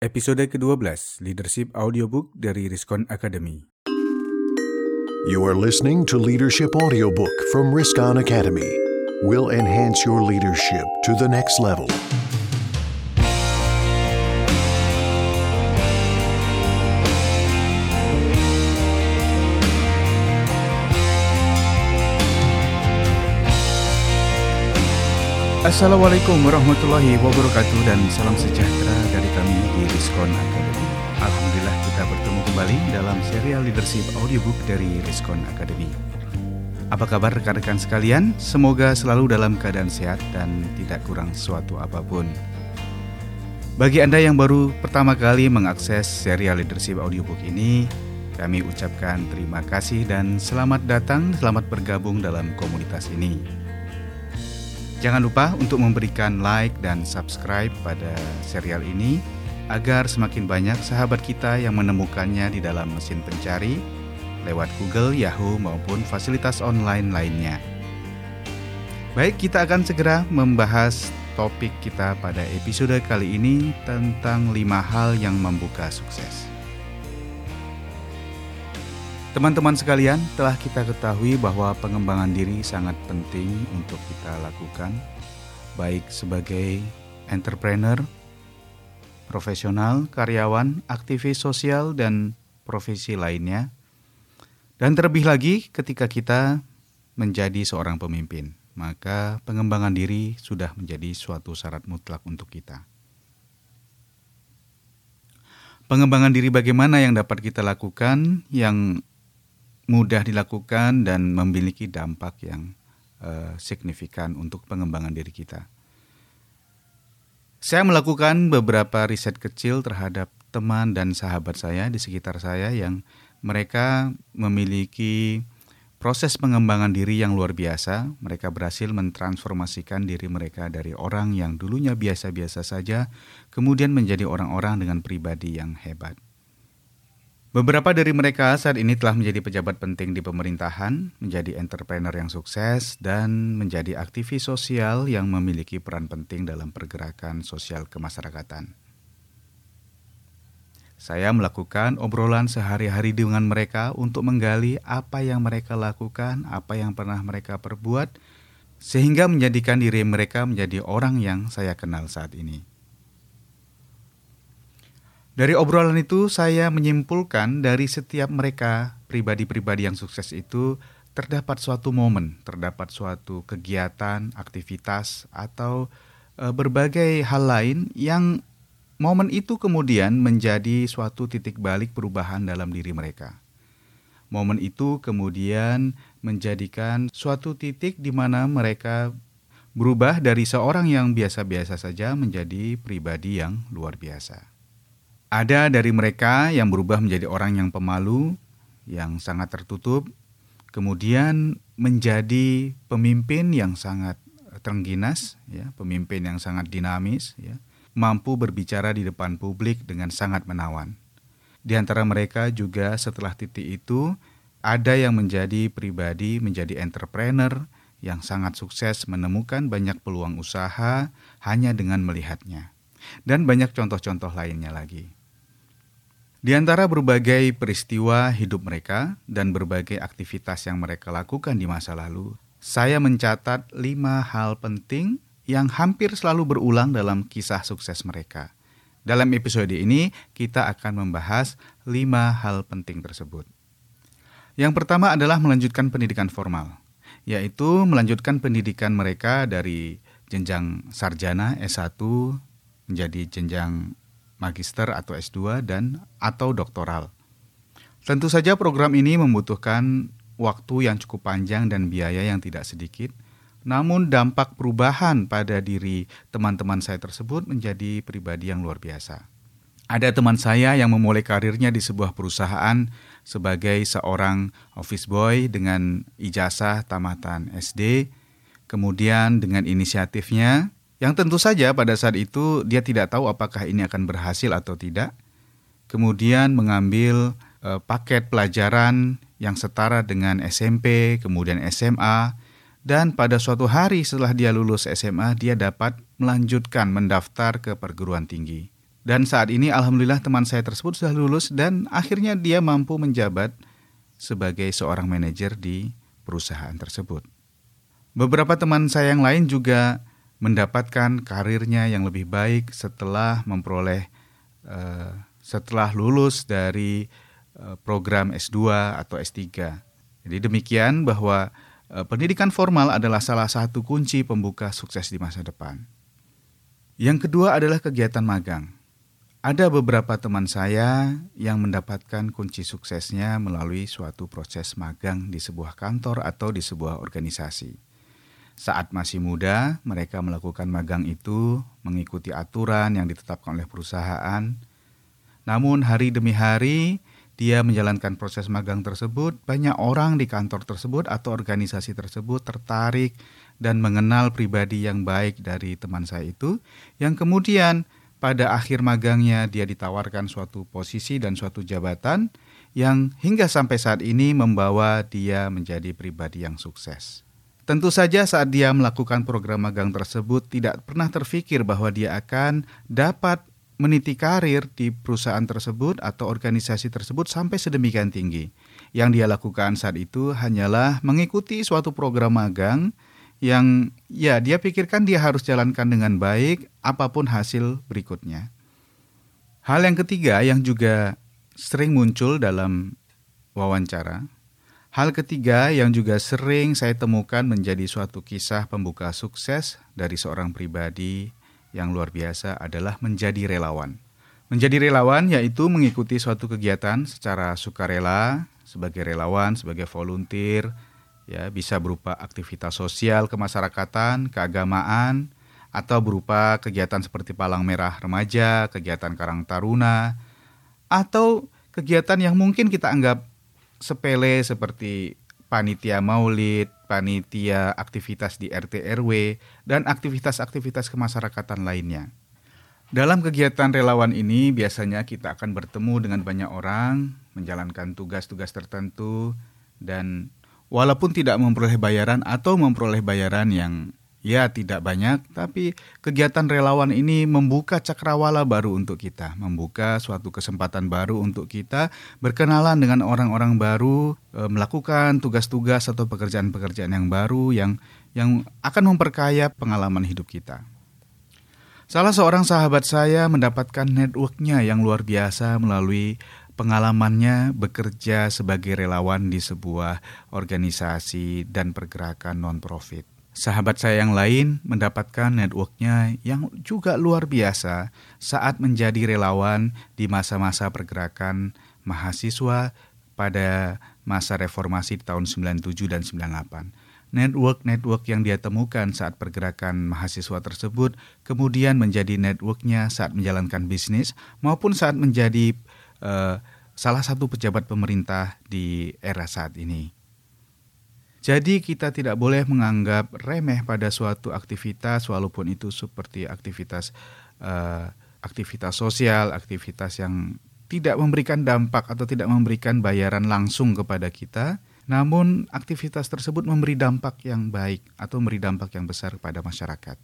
Episode ke-12, Leadership Audiobook dari Riskon Academy. You are listening to Leadership Audiobook from Riskon Academy. We'll enhance your leadership to the next level. Assalamualaikum warahmatullahi wabarakatuh dan salam sejahtera dari kami di Riskon Academy. Alhamdulillah kita bertemu kembali dalam serial leadership audiobook dari Riskon Academy. Apa kabar rekan-rekan sekalian? Semoga selalu dalam keadaan sehat dan tidak kurang suatu apa pun. Bagi Anda yang baru pertama kali mengakses serial leadership audiobook ini, kami ucapkan terima kasih dan selamat datang, selamat bergabung dalam komunitas ini. Jangan lupa untuk memberikan like dan subscribe pada serial ini agar semakin banyak sahabat kita yang menemukannya di dalam mesin pencari lewat Google, Yahoo maupun fasilitas online lainnya. Baik, kita akan segera membahas topik kita pada episode kali ini tentang lima hal yang membuka sukses. Teman-teman sekalian, telah kita ketahui bahwa pengembangan diri sangat penting untuk kita lakukan, baik sebagai entrepreneur, profesional, karyawan, aktivis sosial, dan profesi lainnya. Dan terlebih lagi ketika kita menjadi seorang pemimpin, maka pengembangan diri sudah menjadi suatu syarat mutlak untuk kita. Pengembangan diri bagaimana yang dapat kita lakukan yang mudah dilakukan dan memiliki dampak yang uh, signifikan untuk pengembangan diri kita. Saya melakukan beberapa riset kecil terhadap teman dan sahabat saya di sekitar saya yang mereka memiliki proses pengembangan diri yang luar biasa. Mereka berhasil mentransformasikan diri mereka dari orang yang dulunya biasa-biasa saja, kemudian menjadi orang-orang dengan pribadi yang hebat. Beberapa dari mereka saat ini telah menjadi pejabat penting di pemerintahan, menjadi entrepreneur yang sukses, dan menjadi aktivis sosial yang memiliki peran penting dalam pergerakan sosial kemasyarakatan. Saya melakukan obrolan sehari-hari dengan mereka untuk menggali apa yang mereka lakukan, apa yang pernah mereka perbuat, sehingga menjadikan diri mereka menjadi orang yang saya kenal saat ini. Dari obrolan itu saya menyimpulkan dari setiap mereka pribadi-pribadi yang sukses itu terdapat suatu momen, terdapat suatu kegiatan, aktivitas atau e, berbagai hal lain yang momen itu kemudian menjadi suatu titik balik perubahan dalam diri mereka. Momen itu kemudian menjadikan suatu titik di mana mereka berubah dari seorang yang biasa-biasa saja menjadi pribadi yang luar biasa. Ada dari mereka yang berubah menjadi orang yang pemalu, yang sangat tertutup, kemudian menjadi pemimpin yang sangat terengginas, ya, pemimpin yang sangat dinamis, ya, mampu berbicara di depan publik dengan sangat menawan. Di antara mereka juga setelah titik itu ada yang menjadi pribadi, menjadi entrepreneur yang sangat sukses menemukan banyak peluang usaha hanya dengan melihatnya. Dan banyak contoh-contoh lainnya lagi. Di antara berbagai peristiwa hidup mereka dan berbagai aktivitas yang mereka lakukan di masa lalu, saya mencatat lima hal penting yang hampir selalu berulang dalam kisah sukses mereka. Dalam episode ini, kita akan membahas lima hal penting tersebut. Yang pertama adalah melanjutkan pendidikan formal, yaitu melanjutkan pendidikan mereka dari jenjang sarjana S1 menjadi jenjang magister atau S2 dan atau doktoral. Tentu saja program ini membutuhkan waktu yang cukup panjang dan biaya yang tidak sedikit. Namun dampak perubahan pada diri teman-teman saya tersebut menjadi pribadi yang luar biasa. Ada teman saya yang memulai karirnya di sebuah perusahaan sebagai seorang office boy dengan ijazah tamatan SD. Kemudian dengan inisiatifnya yang tentu saja pada saat itu dia tidak tahu apakah ini akan berhasil atau tidak. Kemudian mengambil uh, paket pelajaran yang setara dengan SMP, kemudian SMA, dan pada suatu hari setelah dia lulus SMA, dia dapat melanjutkan mendaftar ke perguruan tinggi. Dan saat ini alhamdulillah teman saya tersebut sudah lulus dan akhirnya dia mampu menjabat sebagai seorang manajer di perusahaan tersebut. Beberapa teman saya yang lain juga mendapatkan karirnya yang lebih baik setelah memperoleh uh, setelah lulus dari uh, program S2 atau S3. Jadi demikian bahwa uh, pendidikan formal adalah salah satu kunci pembuka sukses di masa depan. Yang kedua adalah kegiatan magang. Ada beberapa teman saya yang mendapatkan kunci suksesnya melalui suatu proses magang di sebuah kantor atau di sebuah organisasi. Saat masih muda, mereka melakukan magang itu mengikuti aturan yang ditetapkan oleh perusahaan. Namun, hari demi hari dia menjalankan proses magang tersebut, banyak orang di kantor tersebut atau organisasi tersebut tertarik dan mengenal pribadi yang baik dari teman saya itu, yang kemudian pada akhir magangnya dia ditawarkan suatu posisi dan suatu jabatan yang hingga sampai saat ini membawa dia menjadi pribadi yang sukses. Tentu saja saat dia melakukan program magang tersebut tidak pernah terfikir bahwa dia akan dapat meniti karir di perusahaan tersebut atau organisasi tersebut sampai sedemikian tinggi. Yang dia lakukan saat itu hanyalah mengikuti suatu program magang yang ya dia pikirkan dia harus jalankan dengan baik apa pun hasil berikutnya. Hal yang ketiga yang juga sering muncul dalam wawancara, hal ketiga yang juga sering saya temukan menjadi suatu kisah pembuka sukses dari seorang pribadi yang luar biasa adalah menjadi relawan. Menjadi relawan yaitu mengikuti suatu kegiatan secara sukarela sebagai relawan, sebagai volunteer, ya bisa berupa aktivitas sosial kemasyarakatan, keagamaan, atau berupa kegiatan seperti palang merah remaja, kegiatan karang taruna, atau kegiatan yang mungkin kita anggap sepele seperti panitia maulid, panitia aktivitas di RT RW, dan aktivitas-aktivitas kemasyarakatan lainnya. Dalam kegiatan relawan ini biasanya kita akan bertemu dengan banyak orang, menjalankan tugas-tugas tertentu, dan walaupun tidak memperoleh bayaran atau memperoleh bayaran yang ya tidak banyak, tapi kegiatan relawan ini membuka cakrawala baru untuk kita, membuka suatu kesempatan baru untuk kita berkenalan dengan orang-orang baru, e, melakukan tugas-tugas atau pekerjaan-pekerjaan yang baru yang yang akan memperkaya pengalaman hidup kita. Salah seorang sahabat saya mendapatkan networknya yang luar biasa melalui pengalamannya bekerja sebagai relawan di sebuah organisasi dan pergerakan non-profit. Sahabat saya yang lain mendapatkan networknya yang juga luar biasa saat menjadi relawan di masa-masa pergerakan mahasiswa pada masa reformasi di tahun 97 dan 98. Network-network yang dia temukan saat pergerakan mahasiswa tersebut kemudian menjadi networknya saat menjalankan bisnis maupun saat menjadi uh, salah satu pejabat pemerintah di era saat ini. Jadi kita tidak boleh menganggap remeh pada suatu aktivitas walaupun itu seperti aktivitas uh, aktivitas sosial, aktivitas yang tidak memberikan dampak atau tidak memberikan bayaran langsung kepada kita, namun aktivitas tersebut memberi dampak yang baik atau memberi dampak yang besar kepada masyarakat.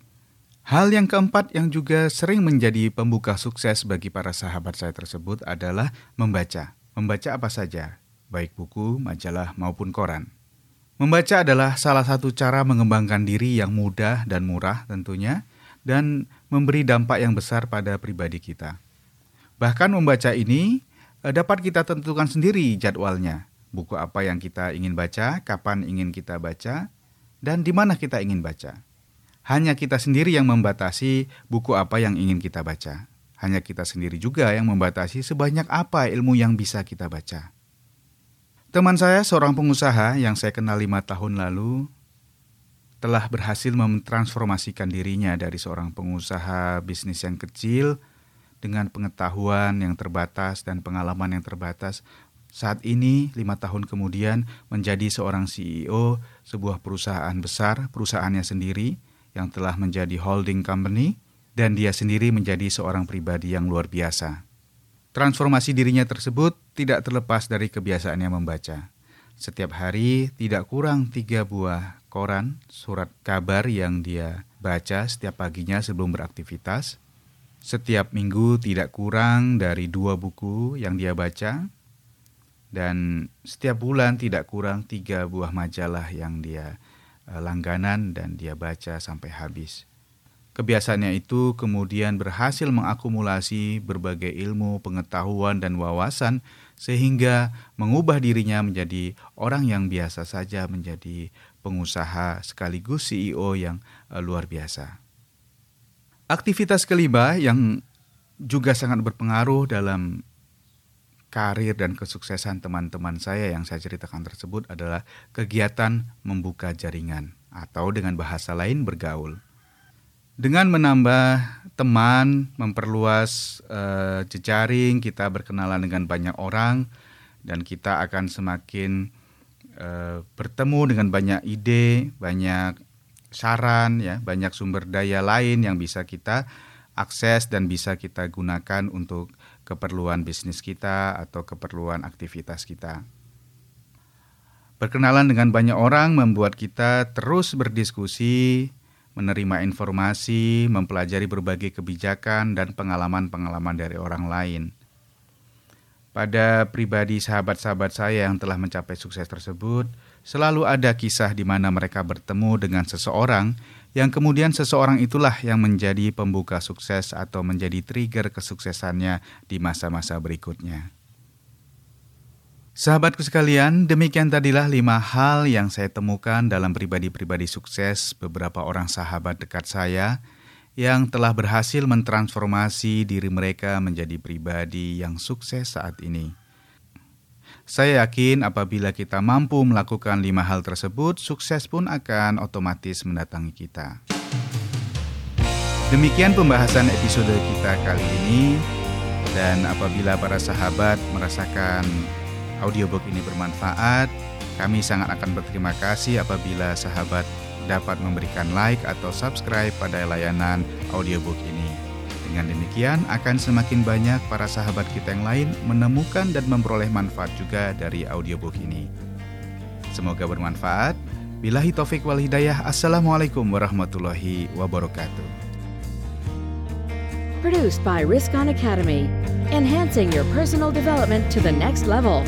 Hal yang keempat yang juga sering menjadi pembuka sukses bagi para sahabat saya tersebut adalah membaca. Membaca apa saja, baik buku, majalah, maupun koran. Membaca adalah salah satu cara mengembangkan diri yang mudah dan murah tentunya, dan memberi dampak yang besar pada pribadi kita. Bahkan membaca ini eh, dapat kita tentukan sendiri jadwalnya. Buku apa yang kita ingin baca, kapan ingin kita baca, dan di mana kita ingin baca. Hanya kita sendiri yang membatasi buku apa yang ingin kita baca. Hanya kita sendiri juga yang membatasi sebanyak apa ilmu yang bisa kita baca. Teman saya, seorang pengusaha yang saya kenal lima tahun lalu, telah berhasil mentransformasikan dirinya dari seorang pengusaha bisnis yang kecil dengan pengetahuan yang terbatas dan pengalaman yang terbatas. Saat ini, lima tahun kemudian, menjadi seorang CEO sebuah perusahaan besar, perusahaannya sendiri, yang telah menjadi holding company dan dia sendiri menjadi seorang pribadi yang luar biasa. Transformasi dirinya tersebut tidak terlepas dari kebiasaannya membaca. Setiap hari tidak kurang tiga buah koran, surat kabar yang dia baca setiap paginya sebelum beraktivitas. Setiap minggu tidak kurang dari dua buku yang dia baca, dan setiap bulan tidak kurang tiga buah majalah yang dia eh, langganan dan dia baca sampai habis. Kebiasaannya itu kemudian berhasil mengakumulasi berbagai ilmu, pengetahuan, dan wawasan, sehingga mengubah dirinya menjadi orang yang biasa saja, menjadi pengusaha sekaligus CEO yang eh, luar biasa. Aktivitas kelima yang juga sangat berpengaruh dalam karir dan kesuksesan teman-teman saya yang saya ceritakan tersebut adalah kegiatan membuka jaringan atau dengan bahasa lain bergaul. Dengan menambah teman, memperluas uh, jejaring, kita berkenalan dengan banyak orang dan kita akan semakin uh, bertemu dengan banyak ide, banyak saran ya, banyak sumber daya lain yang bisa kita akses dan bisa kita gunakan untuk keperluan bisnis kita atau keperluan aktivitas kita. Berkenalan dengan banyak orang membuat kita terus berdiskusi, menerima informasi, mempelajari berbagai kebijakan dan pengalaman-pengalaman dari orang lain. Pada pribadi sahabat-sahabat saya yang telah mencapai sukses tersebut, selalu ada kisah di mana mereka bertemu dengan seseorang yang kemudian seseorang itulah yang menjadi pembuka sukses atau menjadi trigger kesuksesannya di masa-masa berikutnya. Sahabatku sekalian, demikian tadilah lima hal yang saya temukan dalam pribadi-pribadi sukses beberapa orang sahabat dekat saya yang telah berhasil mentransformasi diri mereka menjadi pribadi yang sukses saat ini. Saya yakin apabila kita mampu melakukan lima hal tersebut, sukses pun akan otomatis mendatangi kita. Demikian pembahasan episode kita kali ini. Dan apabila para sahabat merasakan audiobook ini bermanfaat, kami sangat akan berterima kasih apabila sahabat dapat memberikan like atau subscribe pada layanan audiobook ini. Dengan demikian, akan semakin banyak para sahabat kita yang lain menemukan dan memperoleh manfaat juga dari audiobook ini. Semoga bermanfaat. Bilahi taufik wal hidayah. Assalamualaikum warahmatullahi wabarakatuh. Produced by Risk On Academy, enhancing your personal development to the next level.